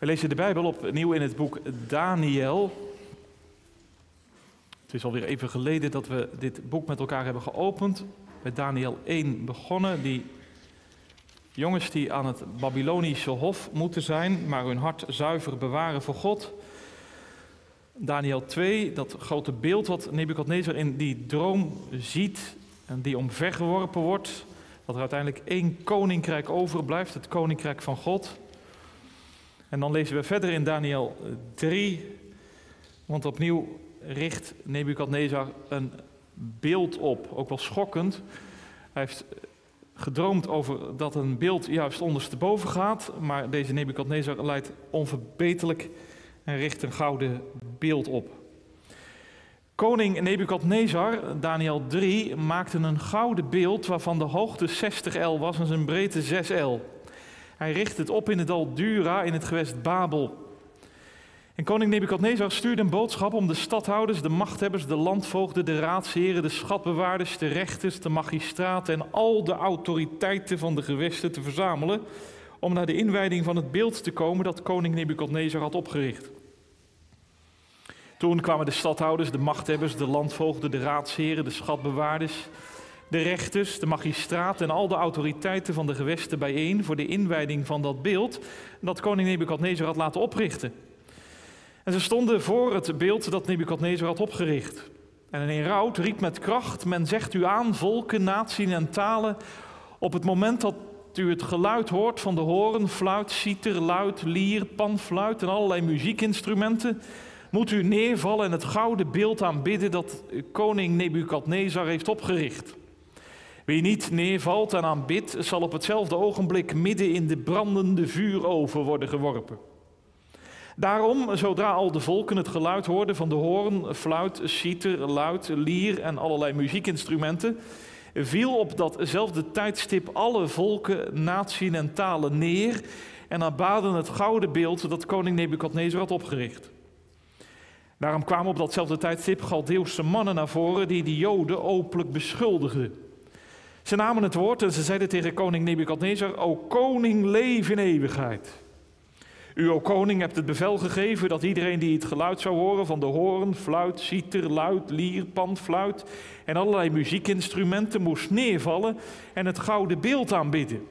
We lezen de Bijbel opnieuw in het boek Daniel. Het is alweer even geleden dat we dit boek met elkaar hebben geopend. Bij Daniel 1 begonnen. Die jongens die aan het Babylonische hof moeten zijn, maar hun hart zuiver bewaren voor God. Daniel 2, dat grote beeld wat Nebukadnezar in die droom ziet en die omvergeworpen wordt. Dat er uiteindelijk één koninkrijk overblijft, het koninkrijk van God. En dan lezen we verder in Daniel 3, want opnieuw richt Nebukadnezar een beeld op, ook wel schokkend. Hij heeft gedroomd over dat een beeld juist ondersteboven gaat, maar deze Nebukadnezar leidt onverbeterlijk en richt een gouden beeld op. Koning Nebukadnezar, Daniel 3, maakte een gouden beeld waarvan de hoogte 60 L was en zijn breedte 6 L. Hij richt het op in het dal Dura in het gewest Babel. En koning Nebukadnezar stuurde een boodschap om de stadhouders, de machthebbers, de landvoogden, de raadsheren, de schatbewaarders, de rechters, de magistraten en al de autoriteiten van de gewesten te verzamelen om naar de inwijding van het beeld te komen dat koning Nebukadnezar had opgericht. Toen kwamen de stadhouders, de machthebbers, de landvoogden, de raadsheren, de schatbewaarders, de rechters, de magistraat en al de autoriteiten van de gewesten bijeen voor de inwijding van dat beeld dat koning Nebukadnezar had laten oprichten. En ze stonden voor het beeld dat Nebukadnezar had opgericht. En in rouw riep met kracht: Men zegt u aan, volken, naties en talen, op het moment dat u het geluid hoort van de horen, fluit, citer, luid, lier, panfluit en allerlei muziekinstrumenten, moet u neervallen en het gouden beeld aanbidden dat koning Nebukadnezar heeft opgericht. Wie niet neervalt en aanbidt, zal op hetzelfde ogenblik midden in de brandende vuuroven worden geworpen. Daarom, zodra al de volken het geluid hoorden van de hoorn, fluit, citer, luid, lier en allerlei muziekinstrumenten, viel op datzelfde tijdstip alle volken, naties en talen neer en aanbaden het gouden beeld dat koning Nebukadnezar had opgericht. Daarom kwamen op datzelfde tijdstip Galdeeuwse mannen naar voren die de Joden openlijk beschuldigden. Ze namen het woord en ze zeiden tegen koning Nebukadnezar: O koning, leef in eeuwigheid. U, o koning, hebt het bevel gegeven dat iedereen die het geluid zou horen van de hoorn, fluit, citer, luid, lier, fluit en allerlei muziekinstrumenten moest neervallen en het gouden beeld aanbidden.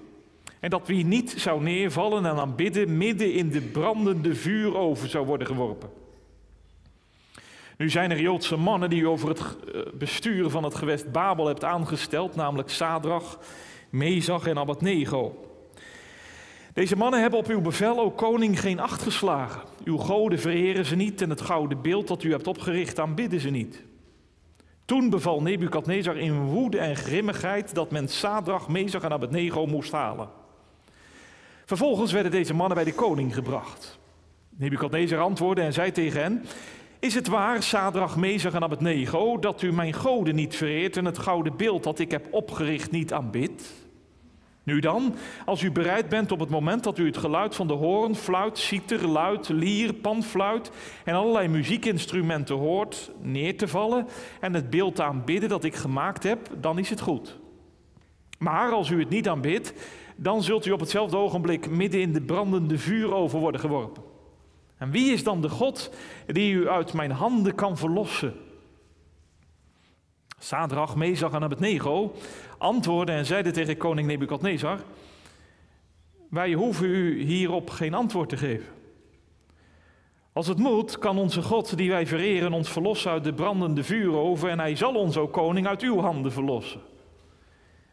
En dat wie niet zou neervallen en aanbidden midden in de brandende vuuroven zou worden geworpen. Nu zijn er Joodse mannen die u over het eh, bestuur van het gewest Babel hebt aangesteld, namelijk Sadrach, Mezach en Abednego. Deze mannen hebben op uw bevel, o koning, geen acht geslagen. Uw goden vereren ze niet en het gouden beeld dat u hebt opgericht aanbidden ze niet. Toen beval Nebukadnezar in woede en grimmigheid dat men Sadrach, Mezach en Abednego moest halen. Vervolgens werden deze mannen bij de koning gebracht. Nebukadnezar antwoordde en zei tegen hen: Is het waar, Sadrach, Mezach en Abednego, dat u mijn goden niet vereert en het gouden beeld dat ik heb opgericht niet aanbidt? Nu dan, als u bereid bent op het moment dat u het geluid van de hoorn, fluit, citer, luid, lier, panfluit en allerlei muziekinstrumenten hoort, neer te vallen en het beeld aanbidden dat ik gemaakt heb, dan is het goed. Maar als u het niet aanbidt, dan zult u op hetzelfde ogenblik midden in de brandende vuuroven worden geworpen. En wie is dan de God die u uit mijn handen kan verlossen? Sadrach, Mezach en Abednego antwoordden en zeiden tegen koning Nebukadnezar: Wij hoeven u hierop geen antwoord te geven. Als het moet, kan onze God, die wij vereren, ons verlossen uit de brandende vuuroven en hij zal ons, o koning, uit uw handen verlossen.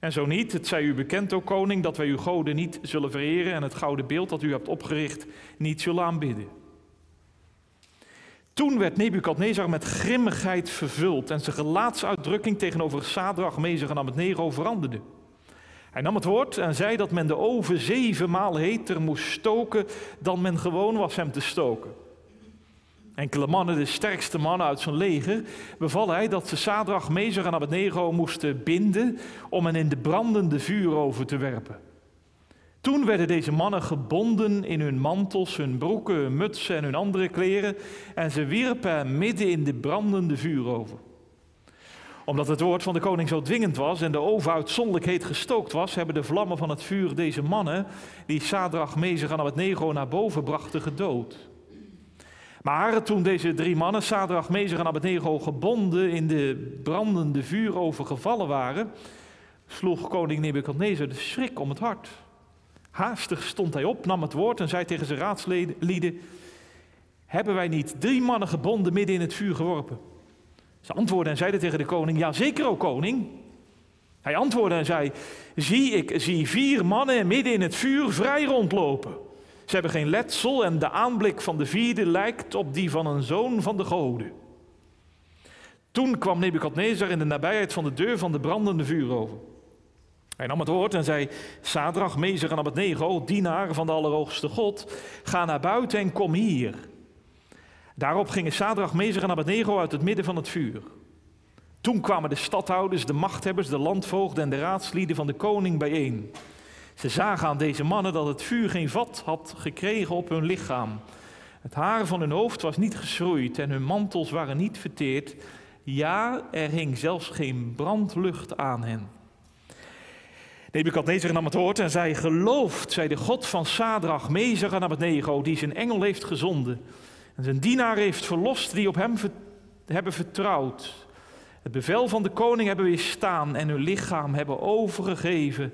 En zo niet, het zij u bekend, o koning, dat wij uw goden niet zullen vereren en het gouden beeld dat u hebt opgericht niet zullen aanbidden. Toen werd Nebukadnezar met grimmigheid vervuld en zijn gelaatsuitdrukking tegenover Sadrach, Mezach en Abednego veranderde. Hij nam het woord en zei dat men de oven zevenmaal heter moest stoken dan men gewoon was hem te stoken. Enkele mannen, de sterkste mannen uit zijn leger, beval hij dat ze Sadrach, Mezach en Abednego moesten binden om hen in de brandende vuuroven te werpen. Toen werden deze mannen gebonden in hun mantels, hun broeken, mutsen en hun andere kleren en ze wierpen midden in de brandende vuuroven. Omdat het woord van de koning zo dwingend was en de oven uitzonderlijk heet gestookt was, hebben de vlammen van het vuur deze mannen, die Sadrach, Mezig en Abednego naar boven brachten, gedood. Maar toen deze drie mannen, Sadrach, Mezig en Abednego, gebonden in de brandende vuuroven gevallen waren, sloeg koning Nebukadnezar de schrik om het hart. Haastig stond hij op, nam het woord en zei tegen zijn raadslieden: Hebben wij niet drie mannen gebonden midden in het vuur geworpen? Ze antwoordden en zeiden tegen de koning: Ja, zeker, o koning. Hij antwoordde en zei: Zie, ik zie vier mannen midden in het vuur vrij rondlopen. Ze hebben geen letsel en de aanblik van de vierde lijkt op die van een zoon van de goden. Toen kwam Nebukadnezar in de nabijheid van de deur van de brandende vuuroven. Hij nam het woord en zei: Sadrach, Mezer en Abednego, dienaar van de Allerhoogste God, ga naar buiten en kom hier. Daarop gingen Sadrach, Mezer en Abednego uit het midden van het vuur. Toen kwamen de stadhouders, de machthebbers, de landvoogden en de raadslieden van de koning bijeen. Ze zagen aan deze mannen dat het vuur geen vat had gekregen op hun lichaam. Het haar van hun hoofd was niet geschroeid en hun mantels waren niet verteerd. Ja, er hing zelfs geen brandlucht aan hen. Nebukadnezar nam het woord en zei: Gelooft, zei de God van Sadrach, Mezach en Abednego, die zijn engel heeft gezonden en zijn dienaar heeft verlost die op hem hebben vertrouwd. Het bevel van de koning hebben weerstaan en hun lichaam hebben overgegeven,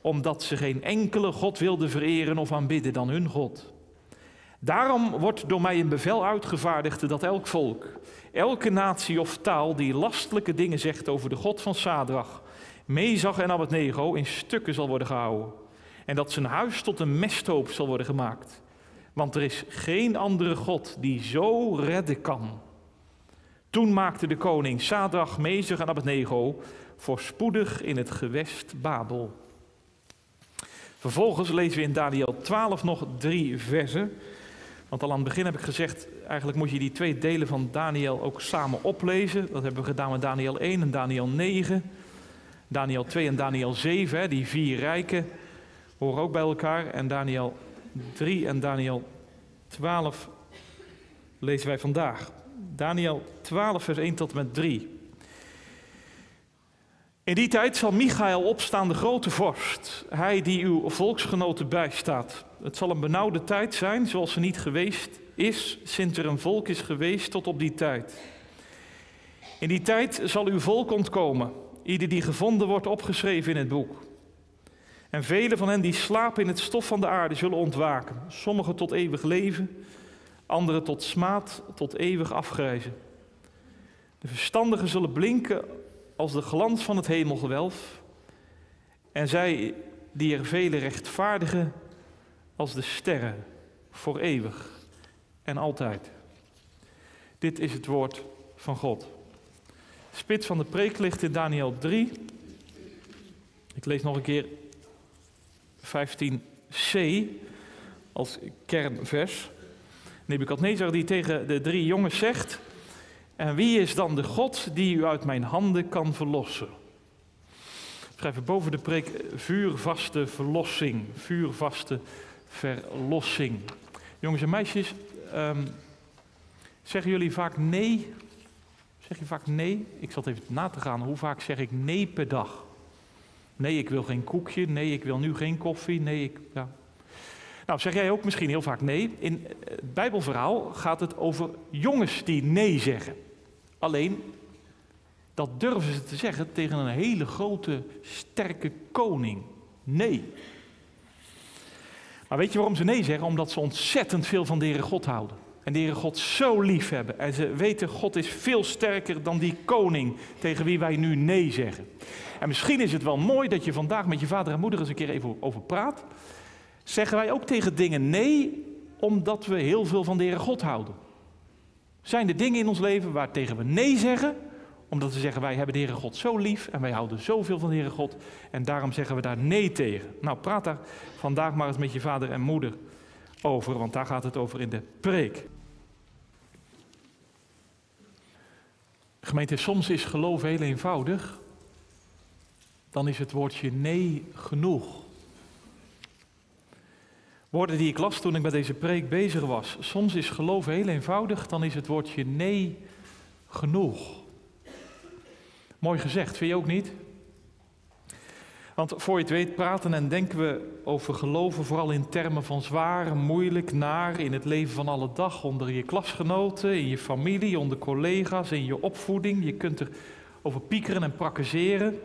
omdat ze geen enkele God wilden vereren of aanbidden dan hun God. Daarom wordt door mij een bevel uitgevaardigd dat elk volk, elke natie of taal die lastelijke dingen zegt over de God van Sadrach, Mezach en Abednego in stukken zal worden gehouden. En dat zijn huis tot een mesthoop zal worden gemaakt. Want er is geen andere God die zo redden kan. Toen maakte de koning Sadrach, Mezach en Abednego voorspoedig in het gewest Babel. Vervolgens lezen we in Daniel 12 nog drie versen. Want al aan het begin heb ik gezegd, eigenlijk moet je die twee delen van Daniel ook samen oplezen. Dat hebben we gedaan met Daniel 1 en Daniel 9. Daniel 2 en Daniel 7, die vier rijken, horen ook bij elkaar. En Daniel 3 en Daniel 12 lezen wij vandaag. Daniel 12, vers 1 tot en met 3. In die tijd zal Michael opstaan, de grote vorst, hij die uw volksgenoten bijstaat. Het zal een benauwde tijd zijn, zoals ze niet geweest is, sinds er een volk is geweest tot op die tijd. In die tijd zal uw volk ontkomen, ieder die gevonden wordt opgeschreven in het boek. En vele van hen die slapen in het stof van de aarde zullen ontwaken. Sommigen tot eeuwig leven, anderen tot smaad, tot eeuwig afgrijzen. De verstandigen zullen blinken als de glans van het hemelgewelf. En zij die er vele rechtvaardigen als de sterren voor eeuwig en altijd. Dit is het woord van God. Spits van de preek ligt in Daniel 3. Ik lees nog een keer 15c als kernvers. Nebukadnezar die tegen de drie jongens zegt: En wie is dan de God die u uit mijn handen kan verlossen? Schrijven boven de preek vuurvaste verlossing. Vuurvaste verlossing. Jongens en meisjes, um, zeggen jullie vaak nee? Zeg je vaak nee? Ik zat even na te gaan. Hoe vaak zeg ik nee per dag? Nee, ik wil geen koekje. Nee, ik wil nu geen koffie. Nee, ik. Ja. Nou, zeg jij ook misschien heel vaak nee. In het Bijbelverhaal gaat het over jongens die nee zeggen. Alleen, dat durven ze te zeggen tegen een hele grote, sterke koning. Nee. Maar weet je waarom ze nee zeggen? Omdat ze ontzettend veel van de God houden. En Heere God zo lief hebben. En ze weten, God is veel sterker dan die koning tegen wie wij nu nee zeggen. En misschien is het wel mooi dat je vandaag met je vader en moeder eens een keer even over praat. Zeggen wij ook tegen dingen nee, omdat we heel veel van de Heere God houden? Zijn er dingen in ons leven waar tegen we nee zeggen, omdat we zeggen wij hebben de Heere God zo lief en wij houden zoveel van de Heere God en daarom zeggen we daar nee tegen? Nou, praat daar vandaag maar eens met je vader en moeder over, want daar gaat het over in de preek. Gemeente, soms is geloof heel eenvoudig. Dan is het woordje nee genoeg. Woorden die ik las toen ik met deze preek bezig was. Soms is geloof heel eenvoudig, dan is het woordje nee genoeg. Mooi gezegd, vind je ook niet? Want voor je het weet praten en denken we over geloven vooral in termen van zwaar, moeilijk, naar in het leven van alle dag, onder je klasgenoten, in je familie, onder collega's, in je opvoeding. Je kunt er over piekeren en prakkezeren.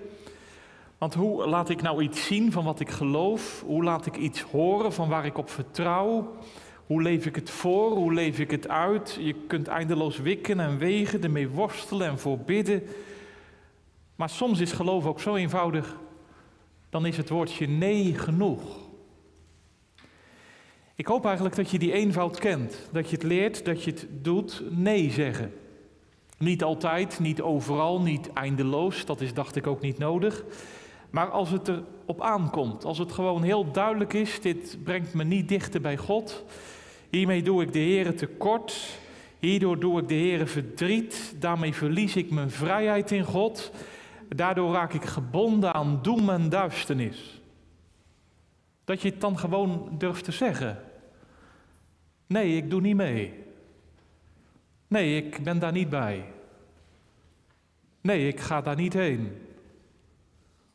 Want hoe laat ik nou iets zien van wat ik geloof? Hoe laat ik iets horen van waar ik op vertrouw? Hoe leef ik het voor? Hoe leef ik het uit? Je kunt eindeloos wikken en wegen, ermee worstelen en voorbidden. Maar soms is geloof ook zo eenvoudig, dan is het woordje nee genoeg. Ik hoop eigenlijk dat je die eenvoud kent, dat je het leert, dat je het doet, nee zeggen. Niet altijd, niet overal, niet eindeloos, dat is dacht ik ook niet nodig. Maar als het erop aankomt, als het gewoon heel duidelijk is, dit brengt me niet dichter bij God, hiermee doe ik de Heer tekort, hierdoor doe ik de Heer verdriet, daarmee verlies ik mijn vrijheid in God, daardoor raak ik gebonden aan doem en duisternis. Dat je het dan gewoon durft te zeggen. Nee, ik doe niet mee. Nee, ik ben daar niet bij. Nee, ik ga daar niet heen.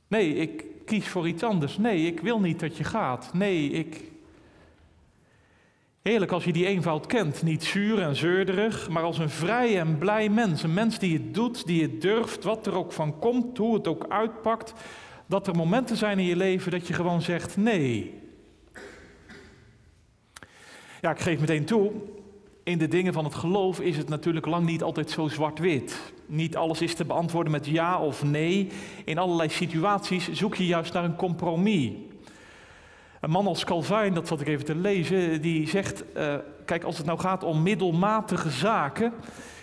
Nee, ik kies voor iets anders. Nee, ik wil niet dat je gaat. Nee, ik. Heerlijk als je die eenvoud kent. Niet zuur en zeurderig, maar als een vrij en blij mens. Een mens die het doet, die het durft, wat er ook van komt, hoe het ook uitpakt. Dat er momenten zijn in je leven dat je gewoon zegt nee. Ja, ik geef meteen toe, in de dingen van het geloof is het natuurlijk lang niet altijd zo zwart-wit. Niet alles is te beantwoorden met ja of nee. In allerlei situaties zoek je juist naar een compromis. Een man als Calvijn, dat zat ik even te lezen, die zegt: uh, Kijk, als het nou gaat om middelmatige zaken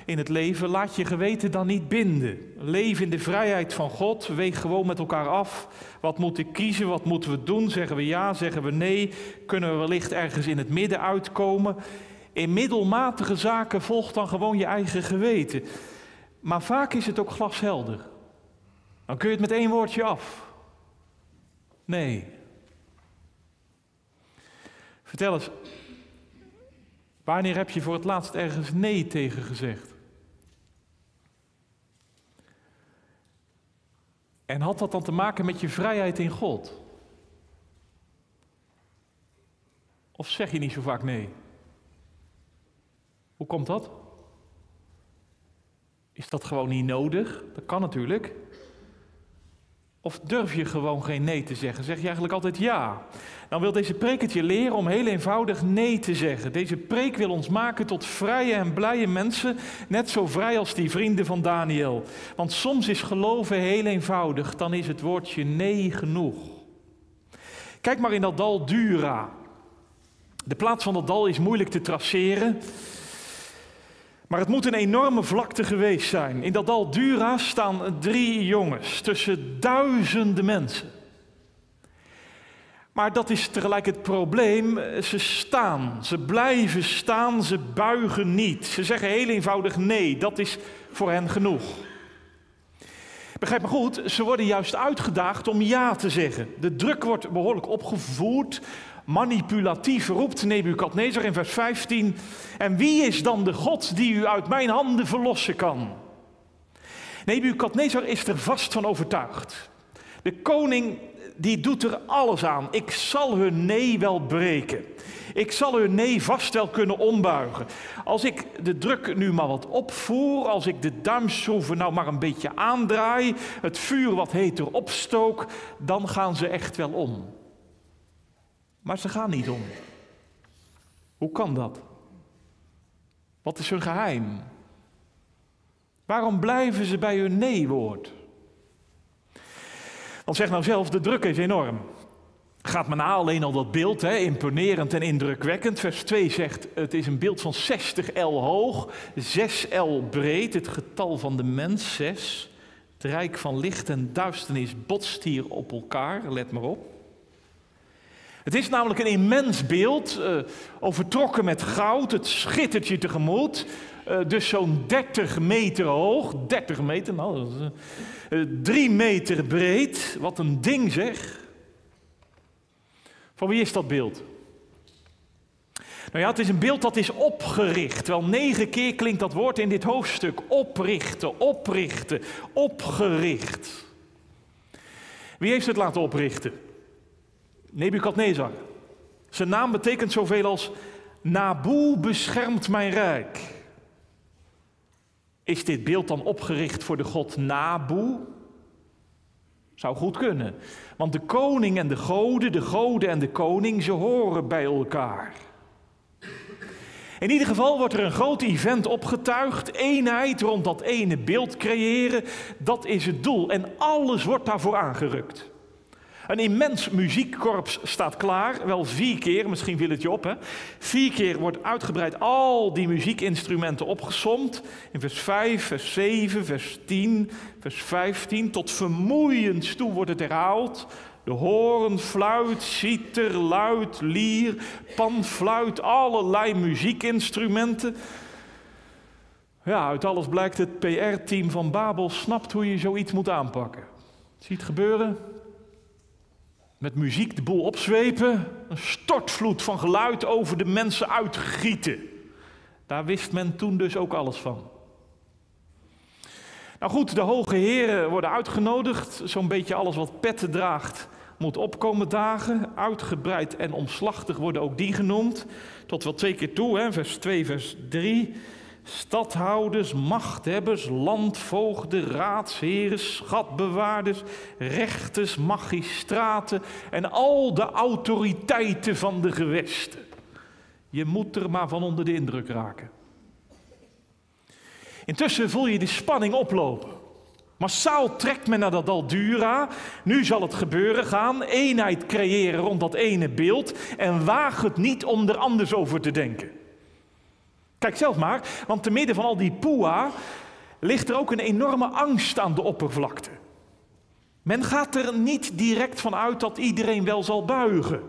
in het leven, laat je geweten dan niet binden. Leef in de vrijheid van God, weeg gewoon met elkaar af. Wat moet ik kiezen, wat moeten we doen? Zeggen we ja, zeggen we nee? Kunnen we wellicht ergens in het midden uitkomen? In middelmatige zaken volgt dan gewoon je eigen geweten. Maar vaak is het ook glashelder. Dan kun je het met één woordje af. Nee. Vertel eens, wanneer heb je voor het laatst ergens nee tegen gezegd? En had dat dan te maken met je vrijheid in God? Of zeg je niet zo vaak nee? Hoe komt dat? Is dat gewoon niet nodig? Dat kan natuurlijk. Of durf je gewoon geen nee te zeggen? Zeg je eigenlijk altijd ja? Dan wil deze preek het je leren om heel eenvoudig nee te zeggen. Deze preek wil ons maken tot vrije en blije mensen, net zo vrij als die vrienden van Daniel. Want soms is geloven heel eenvoudig, dan is het woordje nee genoeg. Kijk maar in dat dal Dura. De plaats van dat dal is moeilijk te traceren. Maar het moet een enorme vlakte geweest zijn. In dat dal Dura staan drie jongens tussen duizenden mensen. Maar dat is tegelijk het probleem. Ze staan, ze blijven staan, ze buigen niet. Ze zeggen heel eenvoudig nee, dat is voor hen genoeg. Begrijp me goed, ze worden juist uitgedaagd om ja te zeggen. De druk wordt behoorlijk opgevoerd manipulatief roept Nebukadnezar in vers 15. En wie is dan de God die u uit mijn handen verlossen kan? Nebukadnezar is er vast van overtuigd. De koning die doet er alles aan. Ik zal hun nee wel breken. Ik zal hun nee vast wel kunnen ombuigen. Als ik de druk nu maar wat opvoer, als ik de duimschroeven nou maar een beetje aandraai, het vuur wat heter opstook, dan gaan ze echt wel om. Maar ze gaan niet om. Hoe kan dat? Wat is hun geheim? Waarom blijven ze bij hun nee-woord? Want zeg nou zelf, de druk is enorm. Gaat men na alleen al dat beeld, hè, imponerend en indrukwekkend. Vers 2 zegt, het is een beeld van 60 L hoog, 6 L breed, het getal van de mens, 6. Het rijk van licht en duisternis botst hier op elkaar, let maar op. Het is namelijk een immens beeld, uh, overtrokken met goud, het schittert je tegemoet. Uh, dus zo'n 30 meter hoog, 30 meter, nou, uh, 3 meter breed. Wat een ding zeg. Van wie is dat beeld? Nou ja, het is een beeld dat is opgericht. Wel negen keer klinkt dat woord in dit hoofdstuk. Oprichten, oprichten, opgericht. Wie heeft het laten oprichten? Nebukadnezar. Zijn naam betekent zoveel als Naboe beschermt mijn rijk. Is dit beeld dan opgericht voor de god Naboe? Zou goed kunnen. Want de koning en de goden, de goden en de koning, ze horen bij elkaar. In ieder geval wordt er een groot event opgetuigd. Eenheid rond dat ene beeld creëren. Dat is het doel. En alles wordt daarvoor aangerukt. Een immens muziekkorps staat klaar, wel vier keer, misschien viel het je op. Hè? Vier keer wordt uitgebreid al die muziekinstrumenten opgesomd. In vers 5, vers 7, vers 10, vers 15. Tot vermoeiend toe wordt het herhaald. De hoorn, fluit, citer, luid, lier, panfluit, allerlei muziekinstrumenten. Ja, uit alles blijkt het PR-team van Babel snapt hoe je zoiets moet aanpakken. Ziet gebeuren? Met muziek de boel opzwepen, een stortvloed van geluid over de mensen uitgieten. Daar wist men toen dus ook alles van. Nou goed, de hoge heren worden uitgenodigd. Zo'n beetje alles wat petten draagt moet opkomen dagen. Uitgebreid en omslachtig worden ook die genoemd. Tot wel twee keer toe, hè? vers 2, vers 3. Stadhouders, machthebbers, landvoogden, raadsheren, schatbewaarders, rechters, magistraten en al de autoriteiten van de gewesten. Je moet er maar van onder de indruk raken. Intussen voel je de spanning oplopen. Massaal trekt men naar dat Daldura. Nu zal het gebeuren gaan. Eenheid creëren rond dat ene beeld. En waag het niet om er anders over te denken. Kijk zelf maar, want te midden van al die poeha ligt er ook een enorme angst aan de oppervlakte. Men gaat er niet direct van uit dat iedereen wel zal buigen.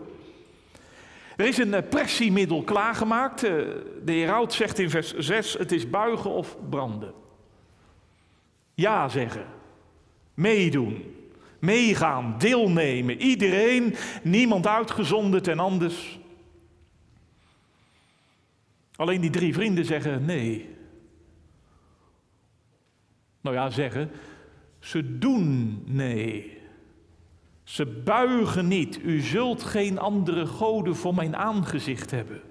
Er is een eh, pressiemiddel klaargemaakt. Eh, de heraut zegt in vers 6: het is buigen of branden. Ja zeggen, meedoen, meegaan, deelnemen. Iedereen, niemand uitgezonderd en anders. Alleen die drie vrienden zeggen nee. Nou ja, zeggen, ze doen nee. Ze buigen niet. U zult geen andere goden voor mijn aangezicht hebben.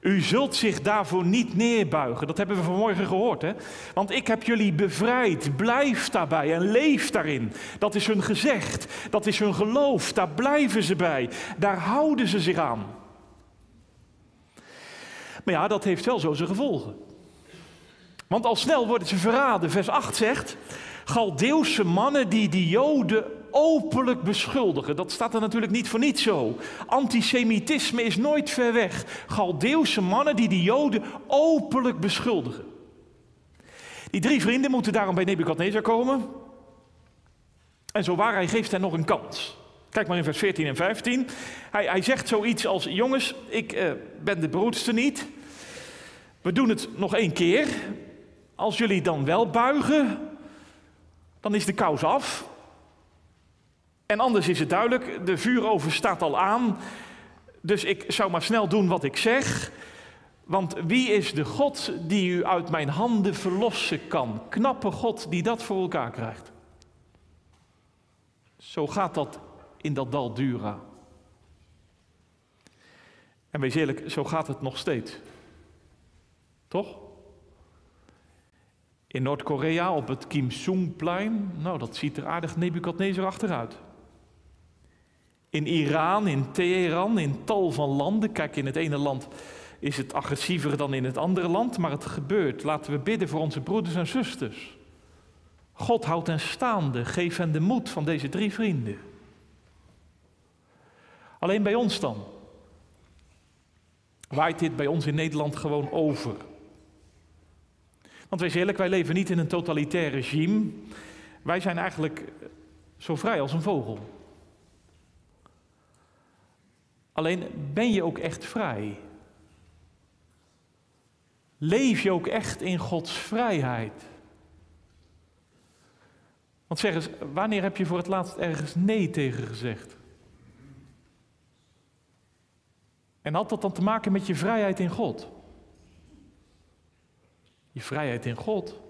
U zult zich daarvoor niet neerbuigen. Dat hebben we vanmorgen gehoord. Hè? Want ik heb jullie bevrijd. Blijf daarbij en leef daarin. Dat is hun gezegd. Dat is hun geloof. Daar blijven ze bij. Daar houden ze zich aan. Maar ja, dat heeft wel zo zijn gevolgen. Want al snel worden ze verraden. Vers 8 zegt: Galdeeuwse mannen die de Joden openlijk beschuldigen. Dat staat er natuurlijk niet voor niets zo. Antisemitisme is nooit ver weg. Galdeeuwse mannen die de Joden openlijk beschuldigen. Die drie vrienden moeten daarom bij Nebukadnezar komen. En zo waar, hij geeft hen nog een kans. Kijk maar in vers 14 en 15. Hij, hij zegt zoiets als: Jongens, ik uh, ben de broedste niet. We doen het nog één keer. Als jullie dan wel buigen, dan is de kous af. En anders is het duidelijk, de vuuroven staat al aan. Dus ik zou maar snel doen wat ik zeg. Want wie is de God die u uit mijn handen verlossen kan? Knappe God die dat voor elkaar krijgt. Zo gaat dat in dat dal Dura. En wees eerlijk, zo gaat het nog steeds. Toch? In Noord-Korea op het Kim Sung-plein, nou dat ziet er aardig Nebukadnezar achteruit. In Iran, in Teheran, in tal van landen. Kijk, in het ene land is het agressiever dan in het andere land, maar het gebeurt. Laten we bidden voor onze broeders en zusters. God houdt hen staande, geef hen de moed van deze drie vrienden. Alleen bij ons dan. Waait dit bij ons in Nederland gewoon over? Want wees eerlijk, wij leven niet in een totalitair regime. Wij zijn eigenlijk zo vrij als een vogel. Alleen ben je ook echt vrij? Leef je ook echt in Gods vrijheid? Want zeg eens, wanneer heb je voor het laatst ergens nee tegen gezegd? En had dat dan te maken met je vrijheid in God? Je vrijheid in God?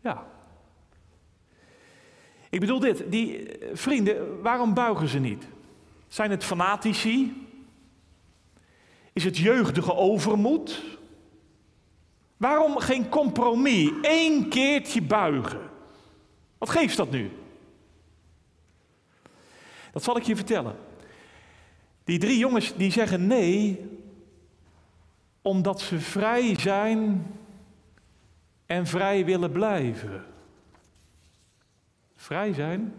Ja. Ik bedoel dit, die eh, vrienden, waarom buigen ze niet? Zijn het fanatici? Is het jeugdige overmoed? Waarom geen compromis? Eén keertje buigen. Wat geeft dat nu? Dat zal ik je vertellen. Die drie jongens die zeggen nee, omdat ze vrij zijn en vrij willen blijven. Vrij zijn?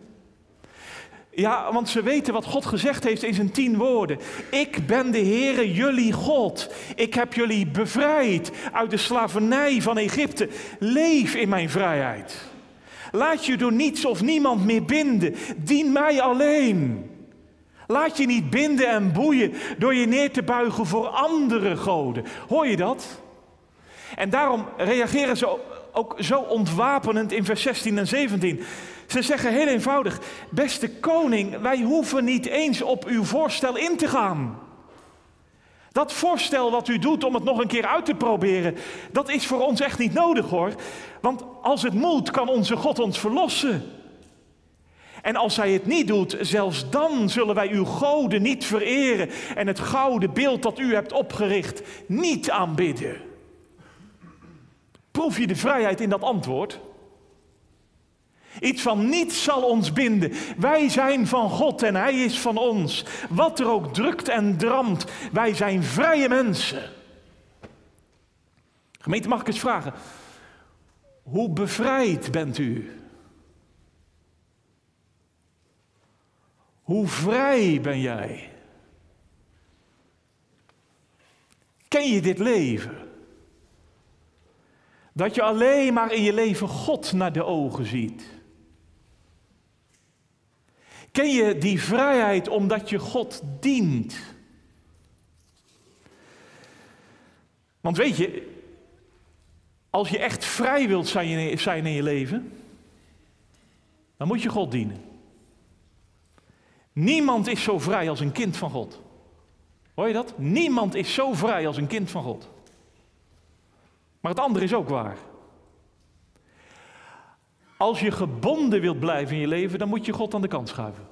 Ja, want ze weten wat God gezegd heeft in zijn tien woorden. Ik ben de Heere, jullie God. Ik heb jullie bevrijd uit de slavernij van Egypte. Leef in mijn vrijheid. Laat je door niets of niemand meer binden. Dien mij alleen. Laat je niet binden en boeien door je neer te buigen voor andere goden. Hoor je dat? En daarom reageren ze ook zo ontwapenend in vers 16 en 17. Ze zeggen heel eenvoudig: Beste koning, wij hoeven niet eens op uw voorstel in te gaan. Dat voorstel wat u doet om het nog een keer uit te proberen, dat is voor ons echt niet nodig hoor. Want als het moet, kan onze God ons verlossen. En als hij het niet doet, zelfs dan zullen wij uw goden niet vereren en het gouden beeld dat u hebt opgericht niet aanbidden. Proef je de vrijheid in dat antwoord? Iets van niets zal ons binden. Wij zijn van God en Hij is van ons. Wat er ook drukt en dramt, wij zijn vrije mensen. Gemeente, mag ik eens vragen? Hoe bevrijd bent u? Hoe vrij ben jij? Ken je dit leven? Dat je alleen maar in je leven God naar de ogen ziet. Ken je die vrijheid omdat je God dient? Want weet je, als je echt vrij wilt zijn in je leven, dan moet je God dienen. Niemand is zo vrij als een kind van God. Hoor je dat? Niemand is zo vrij als een kind van God. Maar het andere is ook waar. Als je gebonden wilt blijven in je leven, dan moet je God aan de kant schuiven.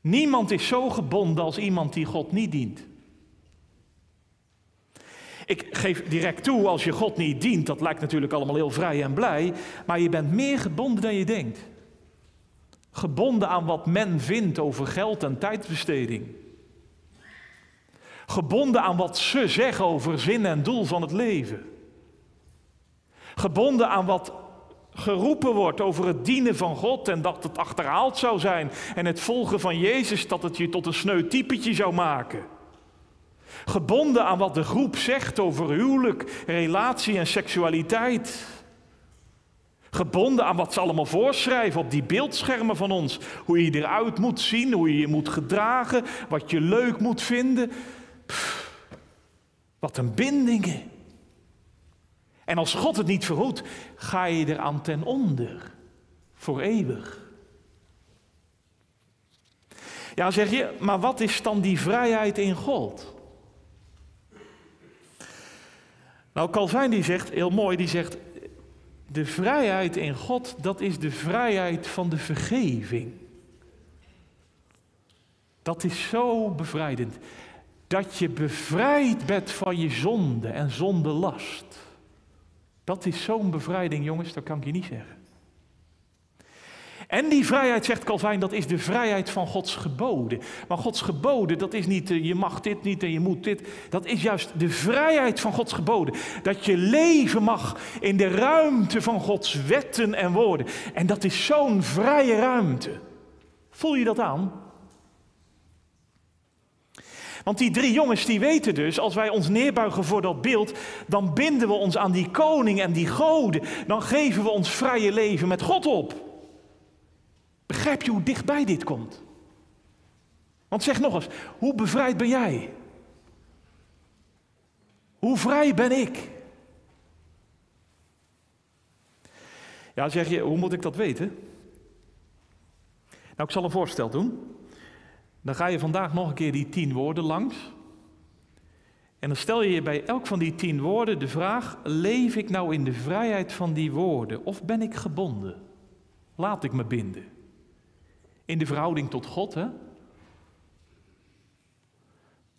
Niemand is zo gebonden als iemand die God niet dient. Ik geef direct toe, als je God niet dient, dat lijkt natuurlijk allemaal heel vrij en blij, maar je bent meer gebonden dan je denkt. Gebonden aan wat men vindt over geld en tijdbesteding. Gebonden aan wat ze zeggen over zin en doel van het leven. Gebonden aan wat geroepen wordt over het dienen van God en dat het achterhaald zou zijn en het volgen van Jezus dat het je tot een sneu typetje zou maken. Gebonden aan wat de groep zegt over huwelijk, relatie en seksualiteit. Gebonden aan wat ze allemaal voorschrijven op die beeldschermen van ons. Hoe je eruit moet zien, hoe je je moet gedragen, wat je leuk moet vinden. Wat een bindingen. En als God het niet verhoedt, ga je eraan ten onder. Voor eeuwig. Ja, zeg je, maar wat is dan die vrijheid in God? Nou, Calvijn die zegt, heel mooi, die zegt, de vrijheid in God, dat is de vrijheid van de vergeving. Dat is zo bevrijdend. Dat je bevrijd bent van je zonde en zondelast. Dat is zo'n bevrijding, jongens, dat kan ik je niet zeggen. En die vrijheid, zegt Calvijn, dat is de vrijheid van Gods geboden. Maar Gods geboden, dat is niet eh, je mag dit niet en je moet dit. Dat is juist de vrijheid van Gods geboden. Dat je leven mag in de ruimte van Gods wetten en woorden. En dat is zo'n vrije ruimte. Voel je dat aan? Want die drie jongens die weten dus, als wij ons neerbuigen voor dat beeld, dan binden we ons aan die koning en die goden. Dan geven we ons vrije leven met God op. Begrijp je hoe dichtbij dit komt? Want zeg nog eens, hoe bevrijd ben jij? Hoe vrij ben ik? Ja, zeg je, hoe moet ik dat weten? Nou, ik zal een voorstel doen. Dan ga je vandaag nog een keer die tien woorden langs. En dan stel je je bij elk van die tien woorden de vraag: leef ik nou in de vrijheid van die woorden of ben ik gebonden? Laat ik me binden. In de verhouding tot God, hè?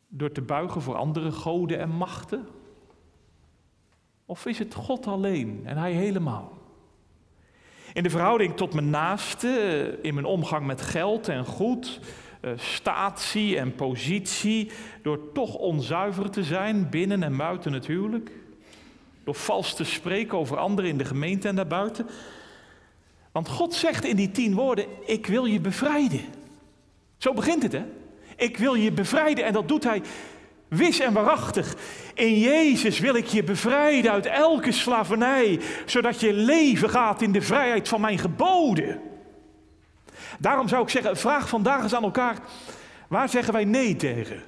Door te buigen voor andere goden en machten? Of is het God alleen en Hij helemaal? In de verhouding tot mijn naaste, in mijn omgang met geld en goed, statie en positie, door toch onzuiver te zijn, binnen en buiten het huwelijk, door vals te spreken over anderen in de gemeente en daarbuiten. Want God zegt in die tien woorden, ik wil je bevrijden. Zo begint het, hè? Ik wil je bevrijden en dat doet hij wis en waarachtig. In Jezus wil ik je bevrijden uit elke slavernij, zodat je leven gaat in de vrijheid van mijn geboden. Daarom zou ik zeggen, vraag vandaag eens aan elkaar, waar zeggen wij nee tegen?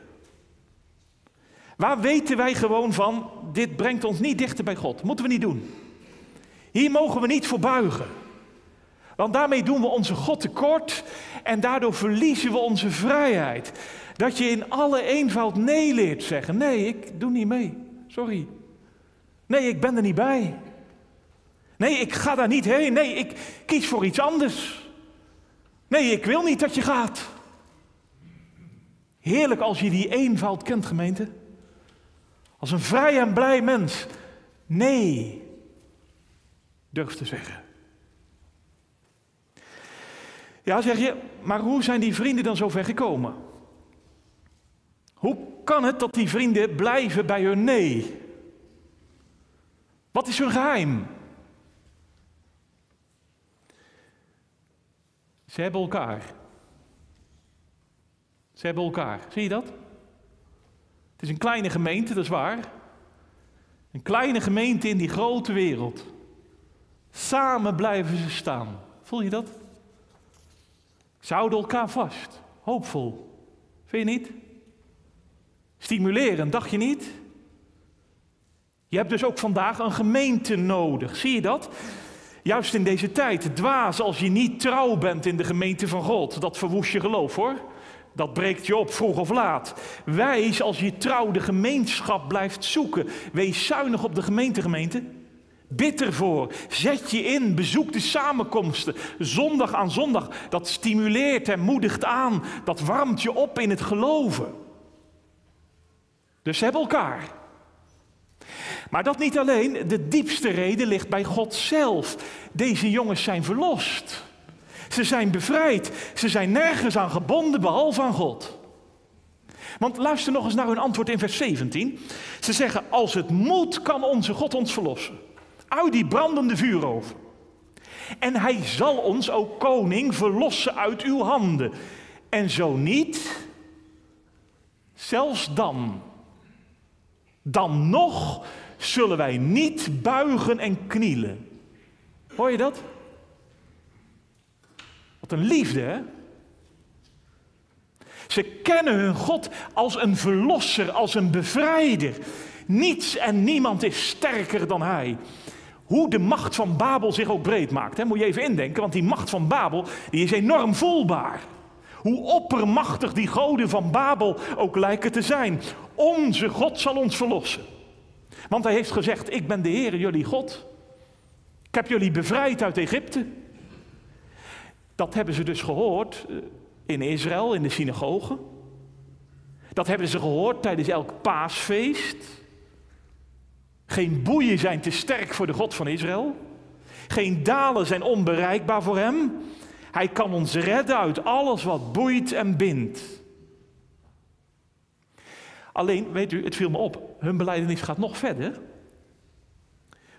Waar weten wij gewoon van, dit brengt ons niet dichter bij God, moeten we niet doen. Hier mogen we niet voor buigen. Want daarmee doen we onze God tekort en daardoor verliezen we onze vrijheid. Dat je in alle eenvoud nee leert zeggen. Nee, ik doe niet mee. Sorry. Nee, ik ben er niet bij. Nee, ik ga daar niet heen. Nee, ik kies voor iets anders. Nee, ik wil niet dat je gaat. Heerlijk als je die eenvoud kent, gemeente. Als een vrij en blij mens. Nee, durft te zeggen. Ja, zeg je, maar hoe zijn die vrienden dan zo ver gekomen? Hoe kan het dat die vrienden blijven bij hun nee? Wat is hun geheim? Ze hebben elkaar. Ze hebben elkaar. Zie je dat? Het is een kleine gemeente, dat is waar. Een kleine gemeente in die grote wereld. Samen blijven ze staan. Voel je dat? Ze houden elkaar vast. Hoopvol. Vind je niet? Stimulerend, dacht je niet? Je hebt dus ook vandaag een gemeente nodig. Zie je dat? Juist in deze tijd. Dwaas als je niet trouw bent in de gemeente van God. Dat verwoest je geloof hoor. Dat breekt je op, vroeg of laat. Wijs als je trouw de gemeenschap blijft zoeken. Wees zuinig op de gemeentegemeente. Bid ervoor. Zet je in. Bezoek de samenkomsten. Zondag aan zondag. Dat stimuleert en moedigt aan. Dat warmt je op in het geloven. Dus hebben elkaar. Maar dat niet alleen, de diepste reden ligt bij God zelf. Deze jongens zijn verlost. Ze zijn bevrijd. Ze zijn nergens aan gebonden behalve aan God. Want luister nog eens naar hun antwoord in vers 17. Ze zeggen: Als het moet, kan onze God ons verlossen. Uit die brandende vuuroven. En hij zal ons, ook koning, verlossen uit uw handen. En zo niet, zelfs dan dan nog zullen wij niet buigen en knielen. Hoor je dat? Wat een liefde, hè? Ze kennen hun God als een verlosser, als een bevrijder. Niets en niemand is sterker dan Hij. Hoe de macht van Babel zich ook breed maakt, hè? moet je even indenken, want die macht van Babel die is enorm voelbaar. Hoe oppermachtig die goden van Babel ook lijken te zijn. Onze God zal ons verlossen. Want hij heeft gezegd, ik ben de Heer, jullie God. Ik heb jullie bevrijd uit Egypte. Dat hebben ze dus gehoord eh, in Israël, in de synagogen. Dat hebben ze gehoord tijdens elk paasfeest. Geen boeien zijn te sterk voor de God van Israël. Geen dalen zijn onbereikbaar voor hem. Hij kan ons redden uit alles wat boeit en bindt. Alleen, weet u, het viel me op, hun beleidenis gaat nog verder.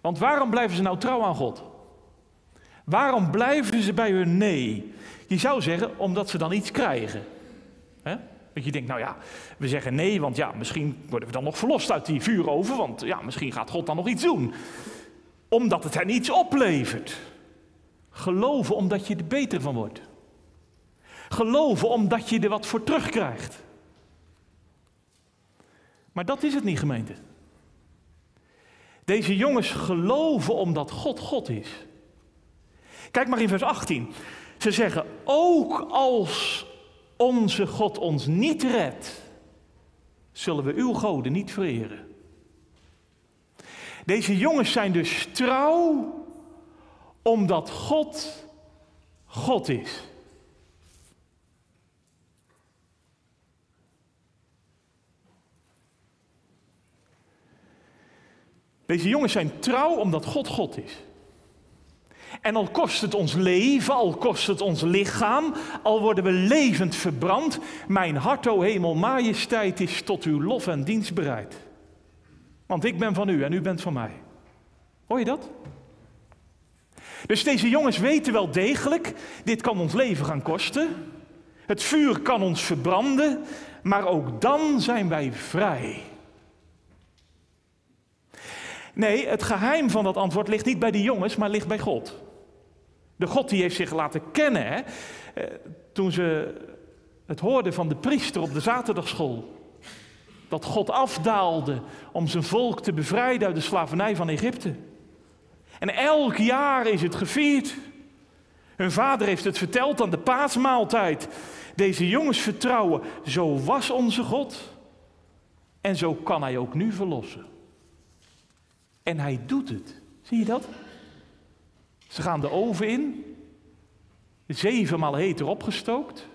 Want waarom blijven ze nou trouw aan God? Waarom blijven ze bij hun nee? Je zou zeggen, omdat ze dan iets krijgen. He? Dat je denkt, nou ja, we zeggen nee, want ja, misschien worden we dan nog verlost uit die vuuroven, want ja, misschien gaat God dan nog iets doen. Omdat het hen iets oplevert. Geloven omdat je er beter van wordt. Geloven omdat je er wat voor terugkrijgt. Maar dat is het niet, gemeente. Deze jongens geloven omdat God God is. Kijk maar in vers 18. Ze zeggen, ook als onze God ons niet redt, zullen we uw goden niet vereren. Deze jongens zijn dus trouw omdat God God is. Deze jongens zijn trouw omdat God God is. En al kost het ons leven, al kost het ons lichaam, al worden we levend verbrand, mijn hart, o hemel, majesteit, is tot uw lof en dienst bereid. Want ik ben van u en u bent van mij. Hoor je dat? Dus deze jongens weten wel degelijk, dit kan ons leven gaan kosten. Het vuur kan ons verbranden, maar ook dan zijn wij vrij. Nee, het geheim van dat antwoord ligt niet bij de jongens, maar ligt bij God. De God die heeft zich laten kennen. Hè? Eh, toen ze het hoorden van de priester op de zaterdagschool. Dat God afdaalde om zijn volk te bevrijden uit de slavernij van Egypte. En elk jaar is het gevierd. Hun vader heeft het verteld aan de paasmaaltijd. Deze jongens vertrouwen, zo was onze God. En zo kan hij ook nu verlossen. En hij doet het. Zie je dat? Ze gaan de oven in. Zevenmaal heter opgestookt.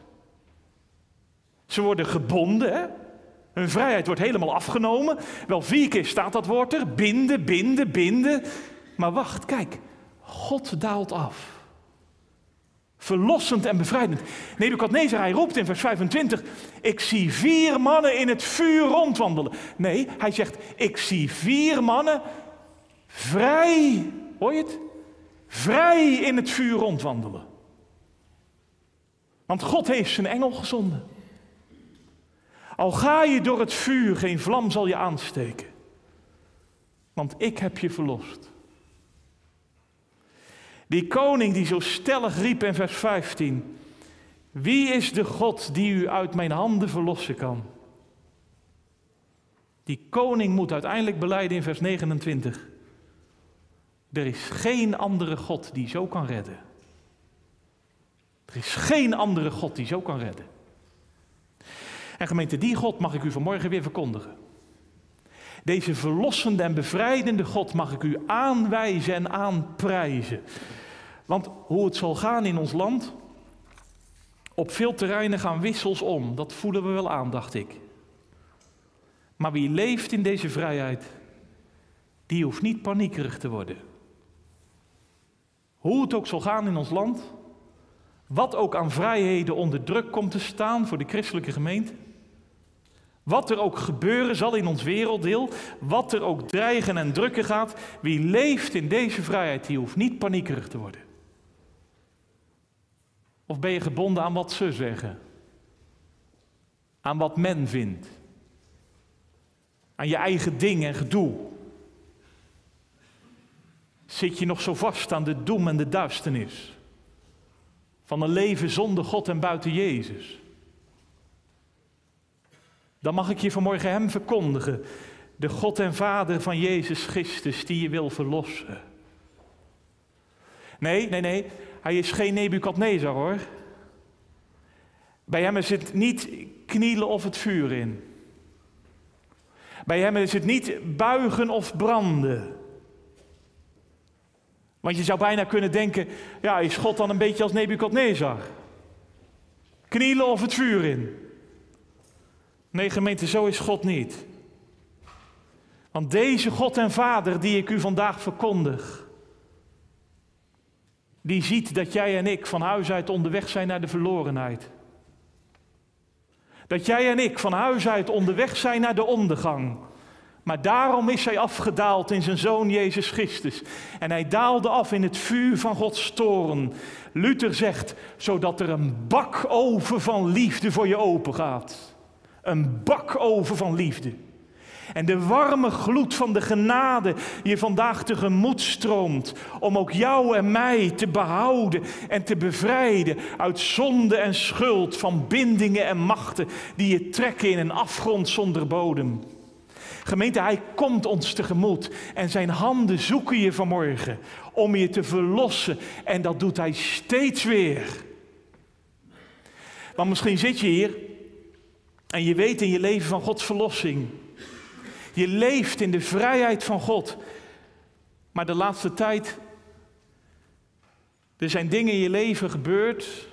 Ze worden gebonden. Hè? Hun vrijheid wordt helemaal afgenomen. Wel vier keer staat dat woord er. Binden, binden, binden. Maar wacht, kijk. God daalt af. Verlossend en bevrijdend. Nebukadnezar, hij roept in vers 25. Ik zie vier mannen in het vuur rondwandelen. Nee, hij zegt. Ik zie vier mannen vrij. Hoor je het? vrij in het vuur rondwandelen. Want God heeft zijn engel gezonden. Al ga je door het vuur, geen vlam zal je aansteken. Want ik heb je verlost. Die koning die zo stellig riep in vers 15. Wie is de God die u uit mijn handen verlossen kan? Die koning moet uiteindelijk beleiden in vers 29. Er is geen andere God die zo kan redden. Er is geen andere God die zo kan redden. En gemeente, die God mag ik u vanmorgen weer verkondigen. Deze verlossende en bevrijdende God mag ik u aanwijzen en aanprijzen. Want hoe het zal gaan in ons land, op veel terreinen gaan wissels om. Dat voelen we wel aan, dacht ik. Maar wie leeft in deze vrijheid, die hoeft niet paniekerig te worden. Hoe het ook zal gaan in ons land, wat ook aan vrijheden onder druk komt te staan voor de christelijke gemeente, wat er ook gebeuren zal in ons werelddeel, wat er ook dreigen en drukken gaat, wie leeft in deze vrijheid, die hoeft niet paniekerig te worden. Of ben je gebonden aan wat ze zeggen? Aan wat men vindt? Aan je eigen ding en gedoe? Zit je nog zo vast aan de doem en de duisternis van een leven zonder God en buiten Jezus? Dan mag ik je vanmorgen Hem verkondigen, de God en Vader van Jezus Christus die je wil verlossen. Nee, nee, nee, hij is geen Nebukadnezar hoor. Bij hem zit niet knielen of het vuur in. Bij hem is het niet buigen of branden. Want je zou bijna kunnen denken, ja, is God dan een beetje als Nebukadnezar? Knielen of het vuur in? Nee, gemeente, zo is God niet. Want deze God en Vader die ik u vandaag verkondig, die ziet dat jij en ik van huis uit onderweg zijn naar de verlorenheid. Dat jij en ik van huis uit onderweg zijn naar de ondergang. Maar daarom is hij afgedaald in zijn zoon Jezus Christus. En hij daalde af in het vuur van Gods toren. Luther zegt, zodat er een bakoven van liefde voor je open gaat. Een bakoven van liefde. En de warme gloed van de genade je vandaag tegemoet stroomt. Om ook jou en mij te behouden en te bevrijden uit zonde en schuld. Van bindingen en machten die je trekken in een afgrond zonder bodem. Gemeente, hij komt ons tegemoet en zijn handen zoeken je vanmorgen om je te verlossen. En dat doet hij steeds weer. Want misschien zit je hier en je weet in je leven van Gods verlossing. Je leeft in de vrijheid van God. Maar de laatste tijd, er zijn dingen in je leven gebeurd.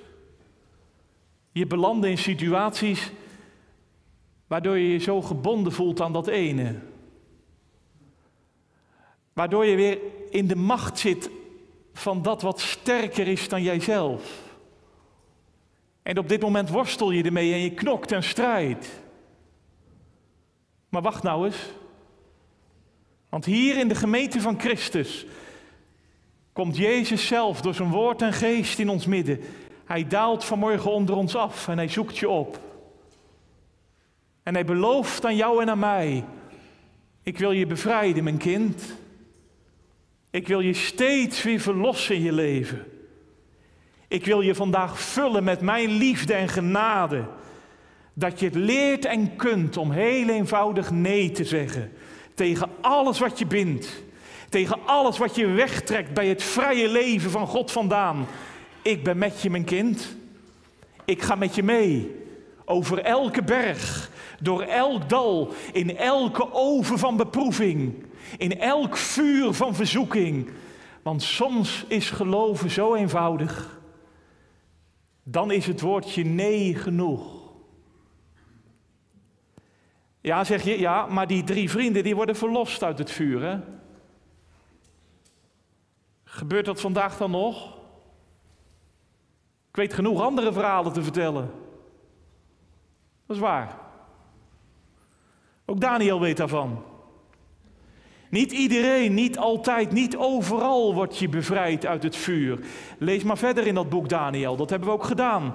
Je belandde in situaties waardoor je je zo gebonden voelt aan dat ene. Waardoor je weer in de macht zit van dat wat sterker is dan jijzelf. En op dit moment worstel je ermee en je knokt en strijdt. Maar wacht nou eens. Want hier in de gemeente van Christus komt Jezus zelf door zijn woord en geest in ons midden. Hij daalt vanmorgen onder ons af en hij zoekt je op. En hij belooft aan jou en aan mij: Ik wil je bevrijden, mijn kind. Ik wil je steeds weer verlossen in je leven. Ik wil je vandaag vullen met mijn liefde en genade. Dat je het leert en kunt om heel eenvoudig nee te zeggen tegen alles wat je bindt. Tegen alles wat je wegtrekt bij het vrije leven van God vandaan. Ik ben met je, mijn kind. Ik ga met je mee. Over elke berg, door elk dal, in elke oven van beproeving, in elk vuur van verzoeking. Want soms is geloven zo eenvoudig. Dan is het woordje nee genoeg. Ja, zeg je, ja, maar die drie vrienden die worden verlost uit het vuur. Hè? Gebeurt dat vandaag dan nog? Ik weet genoeg andere verhalen te vertellen. Dat is waar. Ook Daniel weet daarvan. Niet iedereen, niet altijd, niet overal wordt je bevrijd uit het vuur. Lees maar verder in dat boek Daniel, dat hebben we ook gedaan.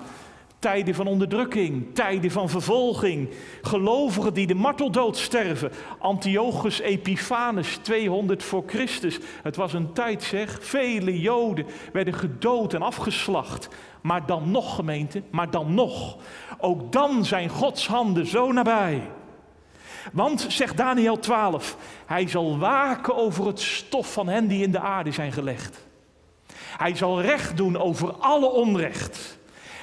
Tijden van onderdrukking, tijden van vervolging, gelovigen die de marteldood sterven. Antiochus Epiphanes, 200 voor Christus. Het was een tijd zeg, vele Joden werden gedood en afgeslacht. Maar dan nog gemeente, maar dan nog. Ook dan zijn Gods handen zo nabij. Want, zegt Daniel 12, hij zal waken over het stof van hen die in de aarde zijn gelegd. Hij zal recht doen over alle onrecht.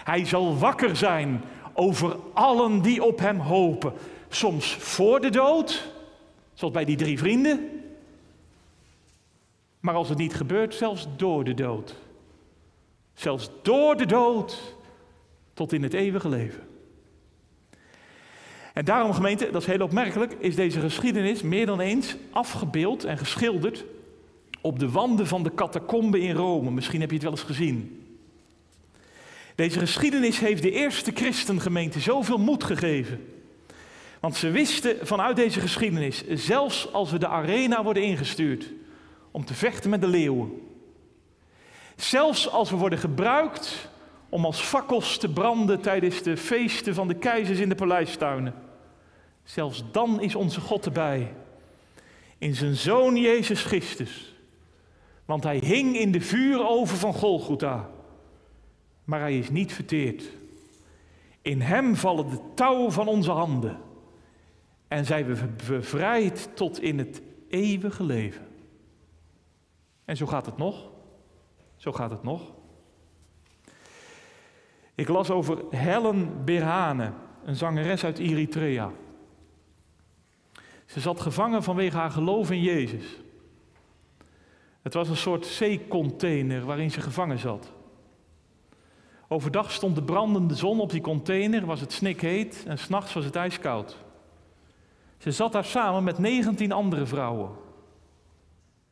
Hij zal wakker zijn over allen die op hem hopen. Soms voor de dood, zoals bij die drie vrienden. Maar als het niet gebeurt, zelfs door de dood. Zelfs door de dood tot in het eeuwige leven. En daarom, gemeente, dat is heel opmerkelijk, is deze geschiedenis meer dan eens afgebeeld en geschilderd op de wanden van de catacomben in Rome. Misschien heb je het wel eens gezien. Deze geschiedenis heeft de eerste christengemeente zoveel moed gegeven. Want ze wisten vanuit deze geschiedenis, zelfs als we de arena worden ingestuurd om te vechten met de leeuwen, zelfs als we worden gebruikt om als fakkels te branden tijdens de feesten van de keizers in de paleistuinen, zelfs dan is onze God erbij. In zijn zoon Jezus Christus. Want hij hing in de vuuroven van Golgotha maar hij is niet verteerd. In hem vallen de touwen van onze handen en zijn we bevrijd tot in het eeuwige leven. En zo gaat het nog. Zo gaat het nog. Ik las over Helen Berhane, een zangeres uit Eritrea. Ze zat gevangen vanwege haar geloof in Jezus. Het was een soort zeecontainer waarin ze gevangen zat. Overdag stond de brandende zon op die container, was het snikheet en s'nachts was het ijskoud. Ze zat daar samen met 19 andere vrouwen.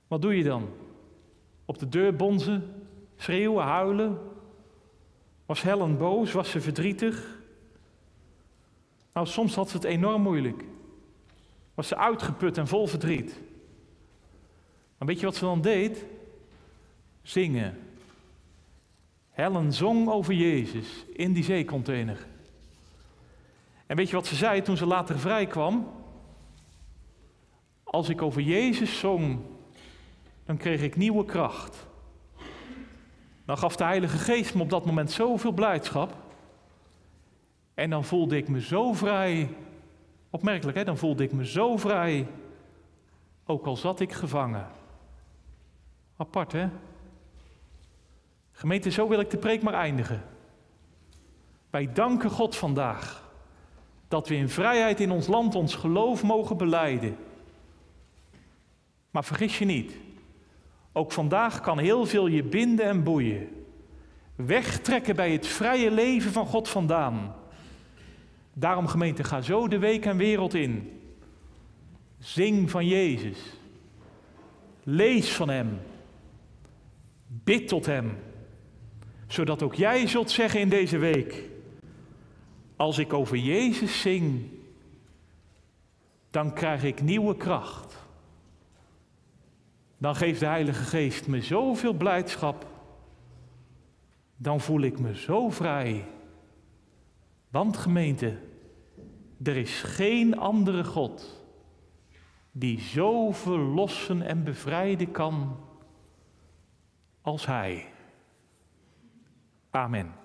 Wat doe je dan? Op de deur bonzen, schreeuwen, huilen? Was Helen boos? Was ze verdrietig? Nou, soms had ze het enorm moeilijk. Was ze uitgeput en vol verdriet. Maar weet je wat ze dan deed? Zingen. Helen zong over Jezus in die zeecontainer. En weet je wat ze zei toen ze later vrij kwam? Als ik over Jezus zong, dan kreeg ik nieuwe kracht. Dan gaf de Heilige Geest me op dat moment zoveel blijdschap. En dan voelde ik me zo vrij. Opmerkelijk, hè? Dan voelde ik me zo vrij. Ook al zat ik gevangen. Apart, hè? Gemeente, zo wil ik de preek maar eindigen. Wij danken God vandaag dat we in vrijheid in ons land ons geloof mogen beleiden. Maar vergis je niet, ook vandaag kan heel veel je binden en boeien. Wegtrekken bij het vrije leven van God vandaan. Daarom gemeente, ga zo de week en wereld in. Zing van Jezus. Lees van Hem. Bid tot Hem. Zodat ook jij zult zeggen in deze week. Als ik over Jezus zing, dan krijg ik nieuwe kracht. Dan geeft de Heilige Geest me zoveel blijdschap. Dan voel ik me zo vrij. Want gemeente, er is geen andere God die zo verlossen en bevrijden kan als Hij. Amen.